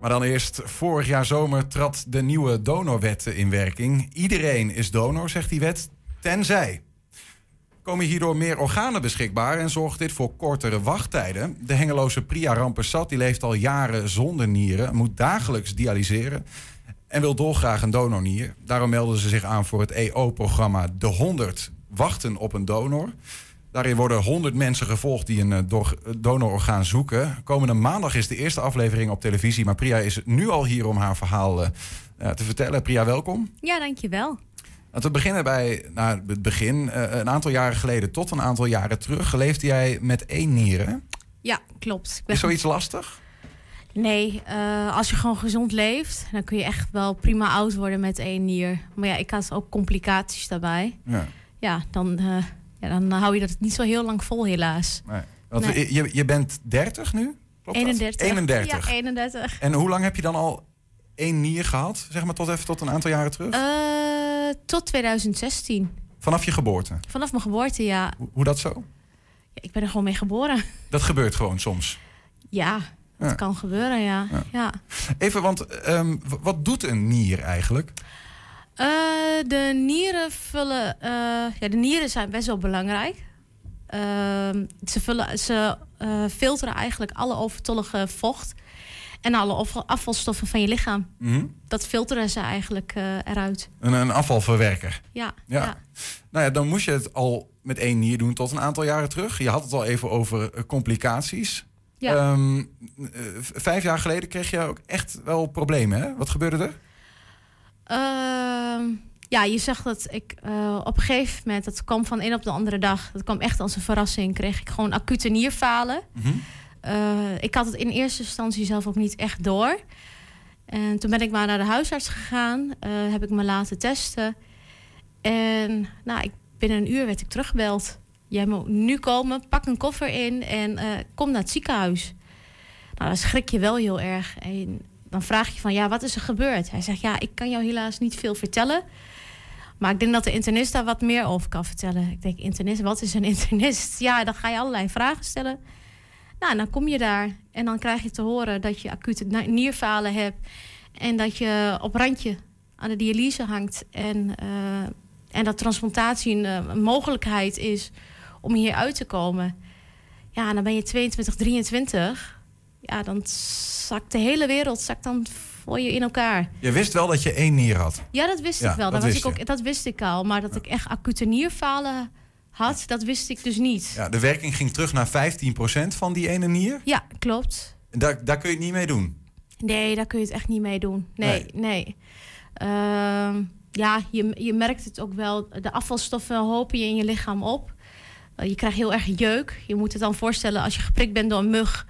Maar dan eerst, vorig jaar zomer trad de nieuwe donorwet in werking. Iedereen is donor, zegt die wet, tenzij. Komen hierdoor meer organen beschikbaar en zorgt dit voor kortere wachttijden. De hengeloze Priya Rampersat die leeft al jaren zonder nieren, moet dagelijks dialyseren en wil dolgraag een donornier. Daarom melden ze zich aan voor het EO-programma De 100 Wachten op een donor. Daarin worden 100 mensen gevolgd die een eh, donororgaan zoeken. Komende maandag is de eerste aflevering op televisie. Maar Priya is nu al hier om haar verhaal uh, te vertellen. Priya, welkom. Ja, dankjewel. Laten we beginnen bij nou, het begin. Uh, een aantal jaren geleden tot een aantal jaren terug leefde jij met één nier. Ja, klopt. Is zoiets lastig? Nee, als je gewoon gezond leeft, dan kun je echt wel prima oud worden met één nier. Maar ja, ik had ook complicaties daarbij. Ja, ja dan ja, dan hou je dat niet zo heel lang vol, helaas. Nee. Want Je, je bent 30 nu? Klopt 31. 31. Ja, 31. En hoe lang heb je dan al één nier gehad? Zeg maar tot even tot een aantal jaren terug? Uh, tot 2016. Vanaf je geboorte? Vanaf mijn geboorte, ja. Hoe, hoe dat zo? Ja, ik ben er gewoon mee geboren. Dat gebeurt gewoon soms? Ja, dat kan gebeuren, ja. ja. Even, want um, wat doet een nier eigenlijk? Uh, de nieren vullen. Uh, ja, de nieren zijn best wel belangrijk. Uh, ze vullen, ze uh, filteren eigenlijk alle overtollige vocht en alle afvalstoffen van je lichaam. Mm -hmm. Dat filteren ze eigenlijk eruit. Een, een, afvalverwerker. Ja, ja. ja. Nou ja, dan moest je het al met één nier doen tot een aantal jaren terug. Je had het al even over complicaties. Ja. Um, vijf jaar geleden kreeg je ook echt wel problemen. Hè? Wat gebeurde er? Ehm, ja, je zag dat ik uh, op een gegeven moment, dat kwam van een op de andere dag, dat kwam echt als een verrassing, kreeg ik gewoon acute nierfalen. Mm ik had het in eerste instantie zelf ook niet echt door. En toen ben ik maar naar de huisarts gegaan, uh, heb ik me laten testen. En nou, ik, binnen een uur werd ik teruggebeld. Jij moet nu komen, pak een koffer in en kom naar het ziekenhuis. Nou, dan schrik je wel heel erg. En dan vraag je van, ja, wat is er gebeurd? Hij zegt, ja, ik kan jou helaas niet veel vertellen. Maar ik denk dat de internist daar wat meer over kan vertellen. Ik denk, internist, wat is een internist? Ja, dan ga je allerlei vragen stellen. Nou, dan kom je daar en dan krijg je te horen dat je acute nierfalen hebt. En dat je op randje aan de dialyse hangt. En, uh, en dat transplantatie een, een, mogelijkheid is om hier uit te komen. Ja, dan ben je 22, 23 ja, dan zakt de hele wereld zakt dan voor je in elkaar. Je wist wel dat je één nier had? Ja, dat wist ik wel. Dat, was ik ook, dat wist ik al. Maar dat ik echt acute nierfalen had, dat wist ik dus niet. Ja, de werking ging terug naar 15% van die ene nier? Ja, klopt. En daar, daar kun je het niet mee doen? Nee, daar kun je het echt niet mee doen. Nee, nee. Ehm, ja, je, je merkt het ook wel. De afvalstoffen hopen je in je lichaam op. Uh, je krijgt heel erg jeuk. Je moet het dan voorstellen als je geprikt bent door een mug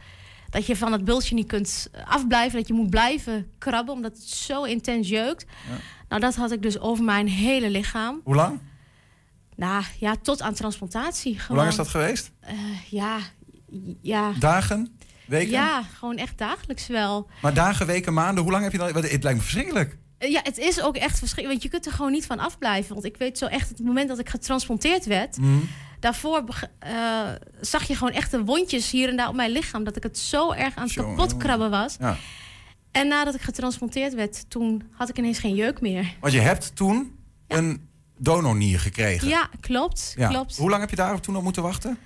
dat je van het bultje niet kunt afblijven. Dat je moet blijven krabben, omdat het zo intens jeukt. Ja. Nou, dat had ik dus over mijn hele lichaam. Hoe lang? Nou ja, tot aan transplantatie. Gewoon. Hoe lang is dat geweest? Uh, ja, ja. Dagen? Weken? Ja, gewoon echt dagelijks wel. Maar dagen, weken, maanden, hoe lang heb je dan? Het lijkt me verschrikkelijk. Eh, ja, het is ook echt verschrikkelijk. Want je kunt er gewoon niet van afblijven. Want ik weet zo echt, het moment dat ik getransplanteerd werd... Mm daarvoor uh, zag je gewoon echt de wondjes hier en daar op mijn lichaam. Dat ik het zo erg aan het kapot krabben was. Ja. En nadat ik getransplanteerd werd, toen had ik ineens geen jeuk meer. Want je hebt toen een donornier gekregen. Ja, klopt. klopt. Hoe lang heb je daarop toen op moeten wachten?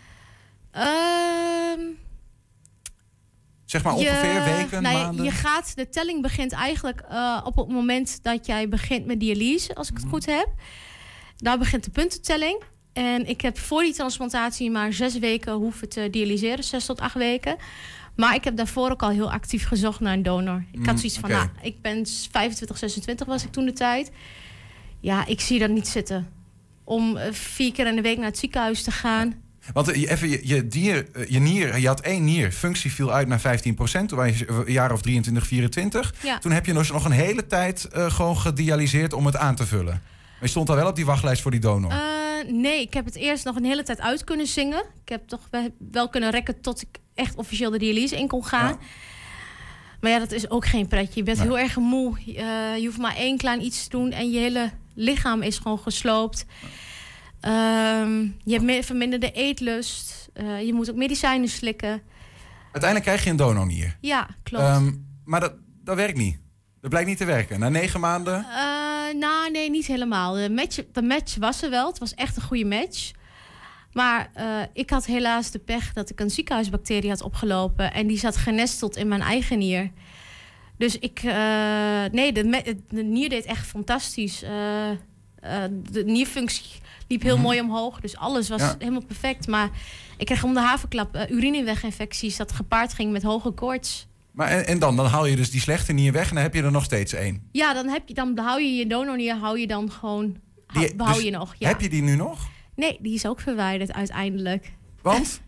Ehm, zeg maar ongeveer weken, nee, maanden? Je gaat, de telling begint eigenlijk uh, op het moment dat jij begint met dialyse, als ik het mhm. goed heb. Daar begint de puntentelling. En ik heb voor die transplantatie maar zes weken hoeven te dialyseren, zes tot acht weken. Maar ik heb daarvoor ook al heel actief gezocht naar een donor. Ik had mm, zoiets van, nou, ik ben 25, 26 was ik toen de tijd. Ja, ik zie dat niet zitten. Om eh, vier keer in de week naar het ziekenhuis te gaan. Want eh, even, je, je, dier, eh, je nier, je had één nier, functie viel uit naar 15 procent. Toen was je een jaar of 23, 24. Ja. Toen heb je dus nog een hele tijd gewoon gedialyseerd om het aan te vullen. Maar je stond al wel op die wachtlijst voor die donor. Eh, nee, ik heb het eerst nog een hele tijd uit kunnen zingen. Ik heb toch wel kunnen rekken tot ik echt officieel de dialyse in kon gaan. Maar ja, dat is ook geen pretje. Je bent heel erg moe. Uh, je hoeft maar één klein iets te doen en je hele lichaam is gewoon gesloopt. Uh, je hebt verminderde eetlust. Uh, je moet ook medicijnen slikken. Uiteindelijk krijg je een donornier. Ja, klopt. Um, maar dat, dat werkt niet. Dat blijkt niet te werken. Na negen maanden? Uh, nou, nee, niet helemaal. De match, de match was er wel. Het was echt een goede match. Maar uh, ik had helaas de pech dat ik een ziekenhuisbacterie had opgelopen. En die zat genesteld in mijn eigen nier. Dus ik... Uh, nee, de, de, nier deed echt fantastisch. de nierfunctie liep heel mhm. mooi omhoog. Dus alles was helemaal perfect. Maar ik kreeg om de havenklap urineweginfecties... dat gepaard ging met hoge koorts. Maar en, en, dan? Dan haal je dus die slechte nier weg en dan heb je er nog steeds één. Ja, dan, heb je, dan behoud je je donornier, hou je dan gewoon. Die, behoud dus je nog. Ja. Heb je die nu nog? Nee, die is ook verwijderd uiteindelijk. Want?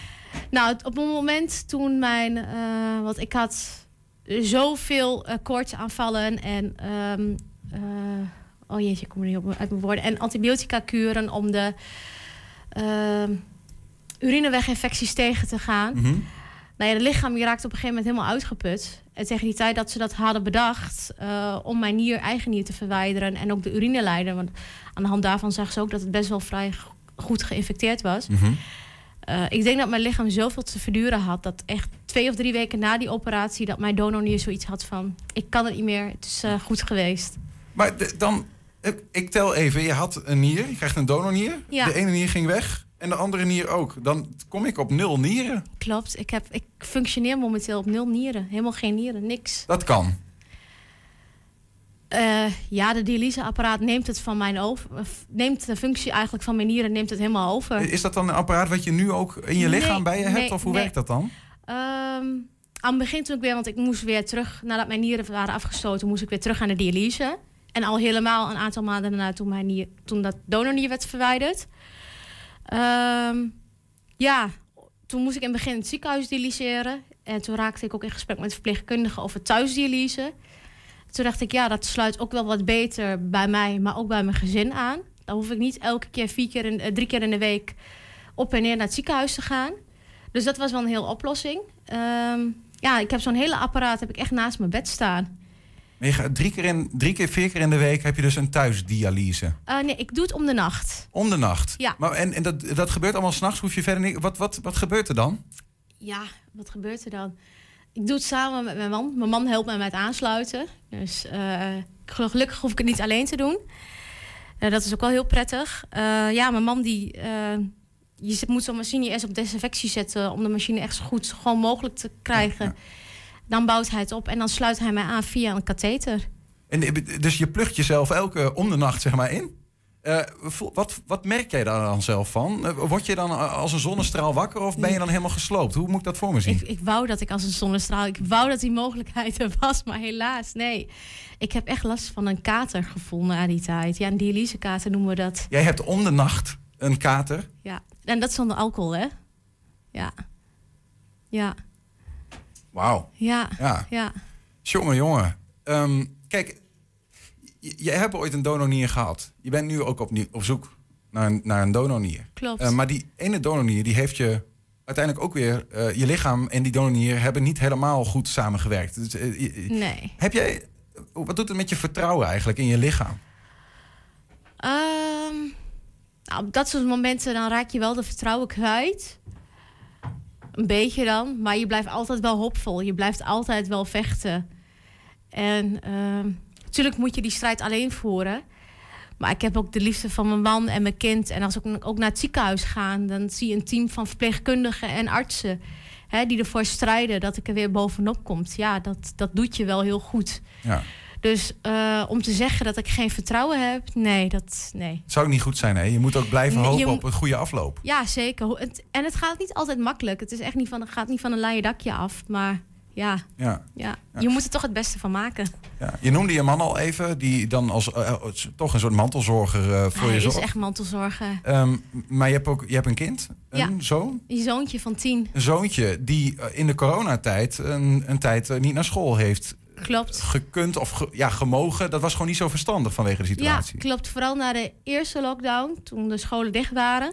nou, op een moment toen mijn. Uh, want ik had zoveel uh, koortsaanvallen en. Um, uh, oh jeetje, ik kom er niet op uit mijn woorden. En antibiotica kuren om de ehm, urineweginfecties tegen te gaan. Mm nou ja, het lichaam je raakt op een gegeven moment helemaal uitgeput. En tegen die tijd dat ze dat hadden bedacht uh, om mijn nier, eigen nier te verwijderen en ook de urineleider. Want aan de hand daarvan zag ze ook dat het best wel vrij goed geïnfecteerd was. Mm ik denk dat mijn lichaam zoveel te verduren had dat echt twee of drie weken na die operatie dat mijn donornier zoiets had van ik kan het niet meer, het is uh, goed geweest. Maar dan, ik tel even, je had een nier, je krijgt een donornier. Ja. De ene nier ging weg. En de andere nier ook. Dan kom ik op nul nieren. Klopt. Ik, heb, ik functioneer momenteel op nul nieren. Helemaal geen nieren, niks. Dat kan. Uh, ja, de dialyseapparaat neemt het van mijn over. Neemt de functie eigenlijk van mijn nieren neemt het helemaal over. Is dat dan een apparaat wat je nu ook in je lichaam bij je hebt? of hoe werkt dat dan? Um, aan het begin toen ik weer, want ik moest weer terug, nadat mijn nieren waren afgestoten, moest ik weer terug aan de dialyse. En al helemaal een aantal maanden daarna, toen, mijn nier, toen dat donornier werd verwijderd. Um, ja, toen moest ik in het begin het ziekenhuis dialyseren. En toen raakte ik ook in gesprek met verpleegkundigen over thuisdialyse. Toen dacht ik, ja, dat sluit ook wel wat beter bij mij, maar ook bij mijn gezin aan. Dan hoef ik niet elke keer, vier keer eh, drie keer in de week op en neer naar het ziekenhuis te gaan. Dus dat was wel een heel oplossing. Um, ja, ik heb zo'n hele apparaat heb ik echt naast mijn bed staan. Maar je gaat drie keer, in, drie keer, vier keer in de week heb je dus een thuisdialyse? Uh, nee, ik doe het om de nacht. Om de nacht? Ja. Maar, en en dat, dat gebeurt allemaal s'nachts? Hoef je verder niet... Wat, wat, wat gebeurt er dan? Ja, wat gebeurt er dan? Ik doe het samen met mijn man. Mijn man helpt mij met aansluiten. Dus uh, gelukkig hoef ik het niet alleen te doen. Uh, dat is ook wel heel prettig. ja, mijn man die... je moet zo'n machine eerst op desinfectie zetten... om de machine echt zo goed gewoon mogelijk te krijgen... Ja, dan bouwt hij het op en dan sluit hij mij aan via een katheter. En, dus je plucht jezelf elke om de nacht zeg maar in? Uh, wat, wat merk jij daar dan zelf van? Uh, word je dan als een zonnestraal wakker of ben je dan helemaal gesloopt? Hoe moet ik dat voor me zien? Ik, ik wou dat ik als een zonnestraal... Ik wou dat die mogelijkheid er was, maar helaas, nee. Ik heb echt last van een katergevoel na die tijd. Ja, een dialysekater noemen we dat. Jij hebt om de nacht een kater? Ja, en dat zonder alcohol, hè? Ja. Ja. Wauw. Ja. ja. ja. Jongen, jongen. Ehm, kijk, jij hebt ooit een donornier gehad. Je bent nu ook op, op zoek naar een, naar een donornier. Klopt. Uh, maar die ene donornier, die heeft je uiteindelijk ook weer... Uh, je lichaam en die donornier hebben niet helemaal goed samengewerkt. Dus, uh, nee. Heb jij... Wat doet het met je vertrouwen eigenlijk in je lichaam? Um, nou, op dat soort momenten dan raak je wel de vertrouwen kwijt. Een beetje dan, maar je blijft altijd wel hoopvol. Je blijft altijd wel vechten. En uh, natuurlijk moet je die strijd alleen voeren. Maar ik heb ook de liefde van mijn man en mijn kind. En als ik ook naar het ziekenhuis ga, dan zie je een team van verpleegkundigen en artsen. Hè, die ervoor strijden dat ik er weer bovenop kom. Ja, dat, dat doet je wel heel goed. Ja. Dus uh, om te zeggen dat ik geen vertrouwen heb, nee, dat nee. Zou ook niet goed zijn, hè? Je moet ook blijven hopen op een goede afloop. Ja, zeker. En het gaat niet altijd makkelijk. Het is echt niet van, het gaat niet van een laaie dakje af, maar ja, ja. ja. Je moet er toch het beste van maken. Ja. Je noemde je man al even, die dan als uh, toch een soort mantelzorger uh, voor Hij je zorgt. is echt mantelzorger. Um, maar je hebt ook je hebt een kind, een ja. zoon? Een zoontje van tien. Een zoontje die in de coronatijd een, een tijd niet naar school heeft klopt. gekund of ja, gemogen. Dat was gewoon niet zo verstandig vanwege de situatie. Ja, klopt. Vooral na de eerste lockdown, toen de scholen dicht waren.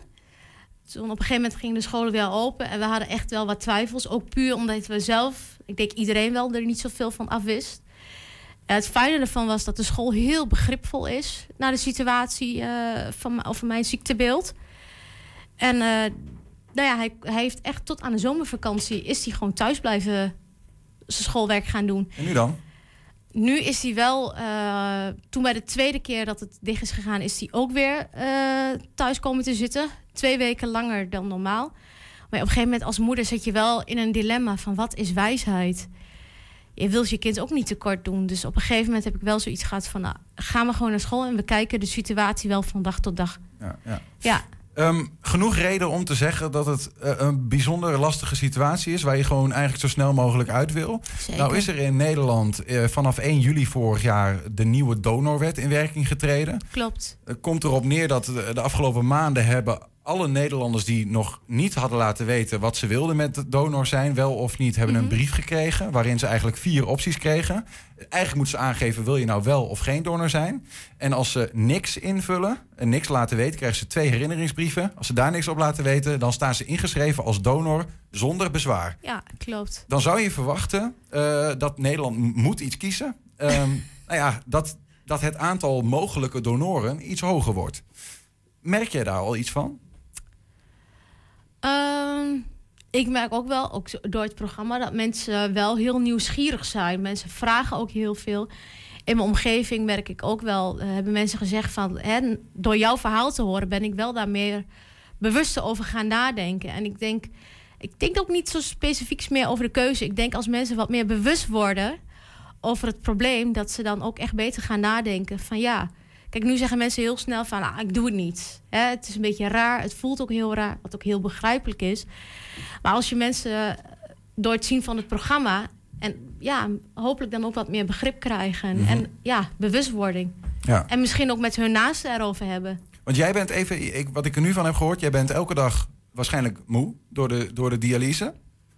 Toen op een gegeven moment gingen de scholen weer open. En we hadden echt wel wat twijfels. Ook puur omdat we zelf, ik denk iedereen wel, er niet zoveel van afwist. Het fijne ervan was dat de school heel begripvol is naar de situatie uh, van, over mijn ziektebeeld. En uh, nou ja, hij, hij heeft echt tot aan de zomervakantie is hij gewoon thuis blijven zijn schoolwerk gaan doen. En nu dan? Nu is hij wel, uh, toen bij de tweede keer dat het dicht is gegaan, is hij ook weer uh, thuis komen te zitten. Twee weken langer dan normaal. Maar op een gegeven moment als moeder zit je wel in een dilemma van wat is wijsheid? Je wilt je kind ook niet tekort doen. Dus op een gegeven moment heb ik wel zoiets gehad van... Nou, gaan we gewoon naar school en we kijken de situatie wel van dag tot dag. Ja, ja. ja. Um, genoeg reden om te zeggen dat het uh, een bijzonder lastige situatie is... waar je gewoon eigenlijk zo snel mogelijk uit wil. Zeker. Nou is er in Nederland uh, vanaf 1 juli vorig jaar... de nieuwe donorwet in werking getreden. Klopt. Het komt erop neer dat de, de afgelopen maanden hebben alle Nederlanders die nog niet hadden laten weten wat ze wilden met donor zijn, wel of niet, hebben een Mhm. brief gekregen waarin ze eigenlijk vier opties kregen. Eigenlijk moeten ze aangeven, wil je nou wel of geen donor zijn? En als ze niks invullen en niks laten weten, krijgen ze twee herinneringsbrieven. Als ze daar niks op laten weten, dan staan ze ingeschreven als donor zonder bezwaar. Ja, klopt. Dan zou je verwachten uh, dat Nederland moet iets kiezen. Um, nou ja, dat, dat het aantal mogelijke donoren iets hoger wordt. Merk jij daar al iets van? Um, ik merk ook wel, ook door het programma, dat mensen wel heel nieuwsgierig zijn. Mensen vragen ook heel veel. In mijn omgeving merk ik ook wel, uh, hebben mensen gezegd van, hè, door jouw verhaal te horen ben ik wel daar meer bewuster over gaan nadenken. En ik denk, ik denk ook niet zo specifiek meer over de keuze. Ik denk als mensen wat meer bewust worden over het probleem, dat ze dan ook echt beter gaan nadenken van ja. Kijk, nu zeggen mensen heel snel van, ah, ik doe het niet. Hè, het is een beetje raar, het voelt ook heel raar, wat ook heel begrijpelijk is. Maar als je mensen door het zien van het programma... en ja, hopelijk dan ook wat meer begrip krijgen. Mm -hmm. En ja, bewustwording. Ja. En misschien ook met hun naasten erover hebben. Want jij bent even, ik, wat ik er nu van heb gehoord... jij bent elke dag waarschijnlijk moe door de, door de dialyse.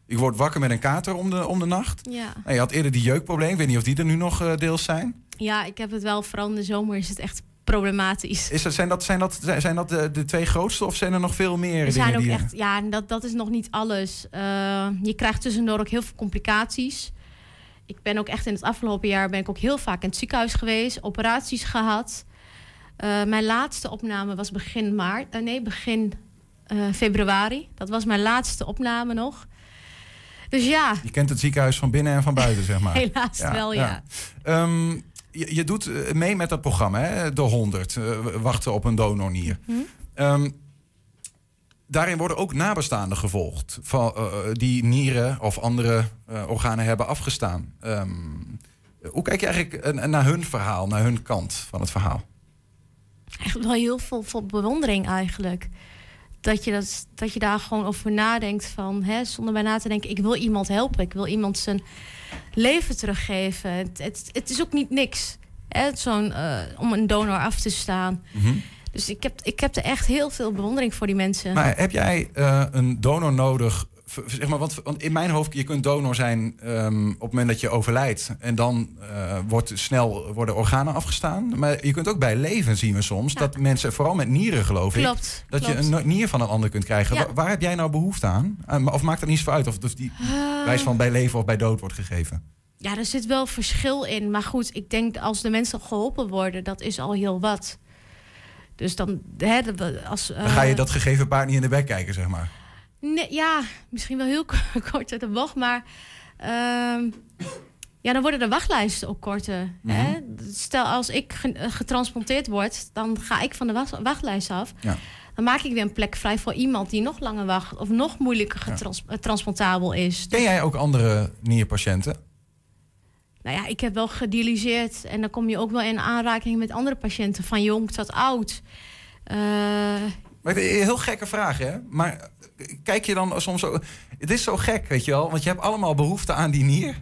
Je wordt wakker met een kater om de, om de nacht. Ja. En je had eerder die jeukprobleem. Ik weet niet of die er nu nog uh, deels zijn. Ja, ik heb het wel. Vooral in de zomer is het echt problematisch. Is dat, zijn dat, zijn dat, zijn dat de, de twee grootste of zijn er nog veel meer? Er zijn ook die... echt, ja, dat, dat is nog niet alles. Uh, je krijgt tussendoor ook heel veel complicaties. Ik ben ook echt in het afgelopen jaar ben ik ook heel vaak in het ziekenhuis geweest, operaties gehad. Uh, mijn laatste opname was begin maart, uh, nee, begin februari. Dat was mijn laatste opname nog. Dus ja. Je kent het ziekenhuis van binnen en van buiten, zeg maar. Helaas ja, wel, ja. ja. Um, je, je, doet mee met dat programma, hè? de 100, uh, wachten op een donornier. Mhm. Hm? Um, daarin worden ook nabestaanden gevolgd, van, uh, die nieren of andere uh, organen hebben afgestaan. Um, hoe kijk je eigenlijk naar hun verhaal, naar hun kant van het verhaal? Echt wel heel veel, veel bewondering eigenlijk. Dat je, dat, dat je daar gewoon over nadenkt van, hè, zonder bij na te denken, ik wil iemand helpen, ik wil iemand zijn leven teruggeven. Het, het, het is ook niet niks hè, zo'n, uh, om een donor af te staan. -hmm. Dus ik heb, ik heb er echt heel veel bewondering voor die mensen. Maar heb jij uh, een donor nodig? Zeg maar, want, want in mijn hoofd, je kunt donor zijn um, op het moment dat je overlijdt. En dan uh, wordt snel worden organen afgestaan. Maar je kunt ook bij leven zien we soms Ja. dat mensen, vooral met nieren geloof ik, dat klopt. je een nier van een ander kunt krijgen. Ja. Waar, waar heb jij nou behoefte aan? Uh, of maakt dat niet zo uit of, of die Ah. wijs van bij leven of bij dood wordt gegeven? Ja, er zit wel verschil in. Maar goed, ik denk als de mensen geholpen worden, dat is al heel wat. Dus dan, hè, als, Dan ga je dat gegeven paard niet in de bek kijken, zeg maar. Nee, ja, misschien wel heel kort uit de bocht, maar uh, ja, dan worden de wachtlijsten ook korter. Mhm. hè? Stel, als ik getransplanteerd word, dan ga ik van de wachtlijst af. Ja. Dan maak ik weer een plek vrij voor iemand die nog langer wacht of nog moeilijker getrans ja. transplantabel is. Ken jij ook andere nierpatiënten? Nou ja, ik heb wel gedialyseerd en dan kom je ook wel in aanraking met andere patiënten, van jong tot oud. Uh, maar heel gekke vraag, hè? Maar kijk je dan soms zo. Het is zo gek, weet je wel? Want je hebt allemaal behoefte aan die nier.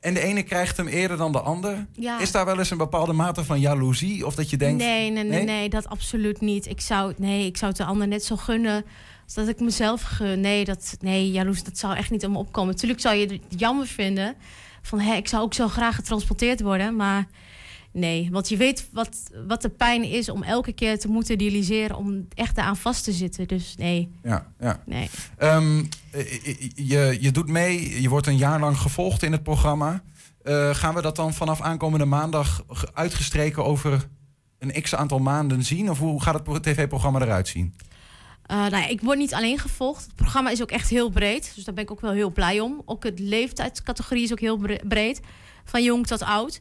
En de ene krijgt hem eerder dan de ander. Ja. Is daar wel eens een bepaalde mate van jaloezie? Of dat je denkt. Nee, nee, nee, nee, dat absoluut niet. Ik zou, nee, ik zou het de ander net zo gunnen. Als dat ik mezelf gun. Nee, dat, nee, jaloers, dat zou echt niet om me opkomen. Natuurlijk zou je het jammer vinden. Van hé, ik zou ook zo graag getransporteerd worden. Maar nee, want je weet wat, wat de pijn is om elke keer te moeten dialyseren. Om echt eraan vast te zitten. Dus nee. Ja, ja. Nee. Um, je, je doet mee, je wordt een jaar lang gevolgd in het programma. Uh, gaan we dat dan vanaf aankomende maandag uitgestreken over een x aantal maanden zien? Of hoe gaat het tv-programma eruit zien? Uh, nou ja, ik word niet alleen gevolgd. Het programma is ook echt heel breed. Dus daar ben ik ook wel heel blij om. Ook het leeftijdscategorie is ook heel breed. Van jong tot oud.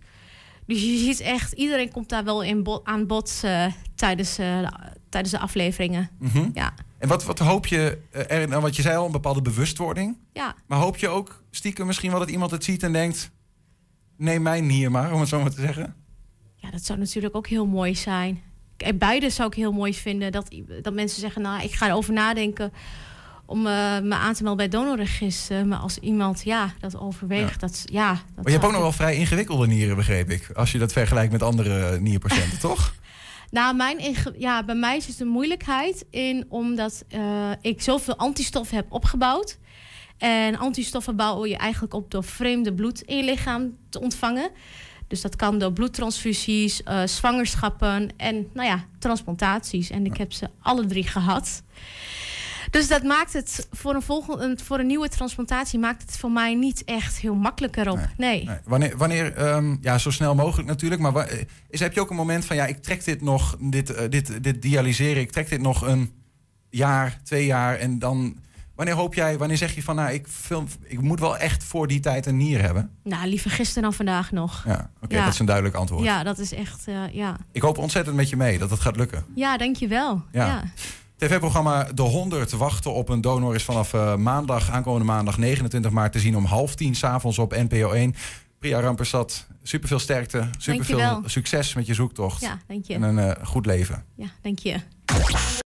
Dus je ziet echt, iedereen komt daar wel in aan bod uh, tijdens, uh, tijdens de afleveringen. Mhm. Ja. En wat, wat hoop je er, nou, wat je zei al, een bepaalde bewustwording. Ja. Maar hoop je ook stiekem misschien wel dat iemand het ziet en denkt: neem mij hier maar, om het zo maar te zeggen? Ja, dat zou natuurlijk ook heel mooi zijn. En beide zou ik heel mooi vinden. Dat, dat mensen zeggen, nou, ik ga erover nadenken om uh, me aan te melden bij donorregister. Maar als iemand ja, dat overweegt, ja. dat ja. Dat maar je hebt ook nog wel vrij ingewikkelde nieren, begreep ik. Als je dat vergelijkt met andere nierpatiënten, toch? Nou, mijn ja, bij mij is het een moeilijkheid in omdat uh, ik zoveel antistoffen heb opgebouwd. En antistoffen bouw je eigenlijk op door vreemde bloed in je lichaam te ontvangen. Dus dat kan door bloedtransfusies, uh, zwangerschappen en nou ja, transplantaties. En ik heb ze alle drie gehad. Dus dat maakt het voor een, volgende, voor een nieuwe transplantatie maakt het voor mij niet echt heel makkelijker op. Nee. nee. Wanneer, wanneer um, ja, zo snel mogelijk natuurlijk. Maar is, heb je ook een moment van ja, ik trek dit nog, dit, uh, dit, dit dialyseren, ik trek dit nog een jaar, twee jaar en dan. Wanneer hoop jij, wanneer zeg je van nou, ik, film, ik moet wel echt voor die tijd een nier hebben? Nou, liever gisteren dan vandaag nog. Ja, oké, okay, ja. dat is een duidelijk antwoord. Ja, dat is echt, uh, ja. Ik hoop ontzettend met je mee dat het gaat lukken. Ja, dankjewel. Ja. ja. TV-programma De 100 wachten op een donor is vanaf uh, maandag, aankomende maandag 29 maart te zien om half tien s'avonds op NPO 1. Priya Rampersad, superveel sterkte, superveel succes met je zoektocht. Ja, dank je. En een uh, goed leven. Ja, dank je.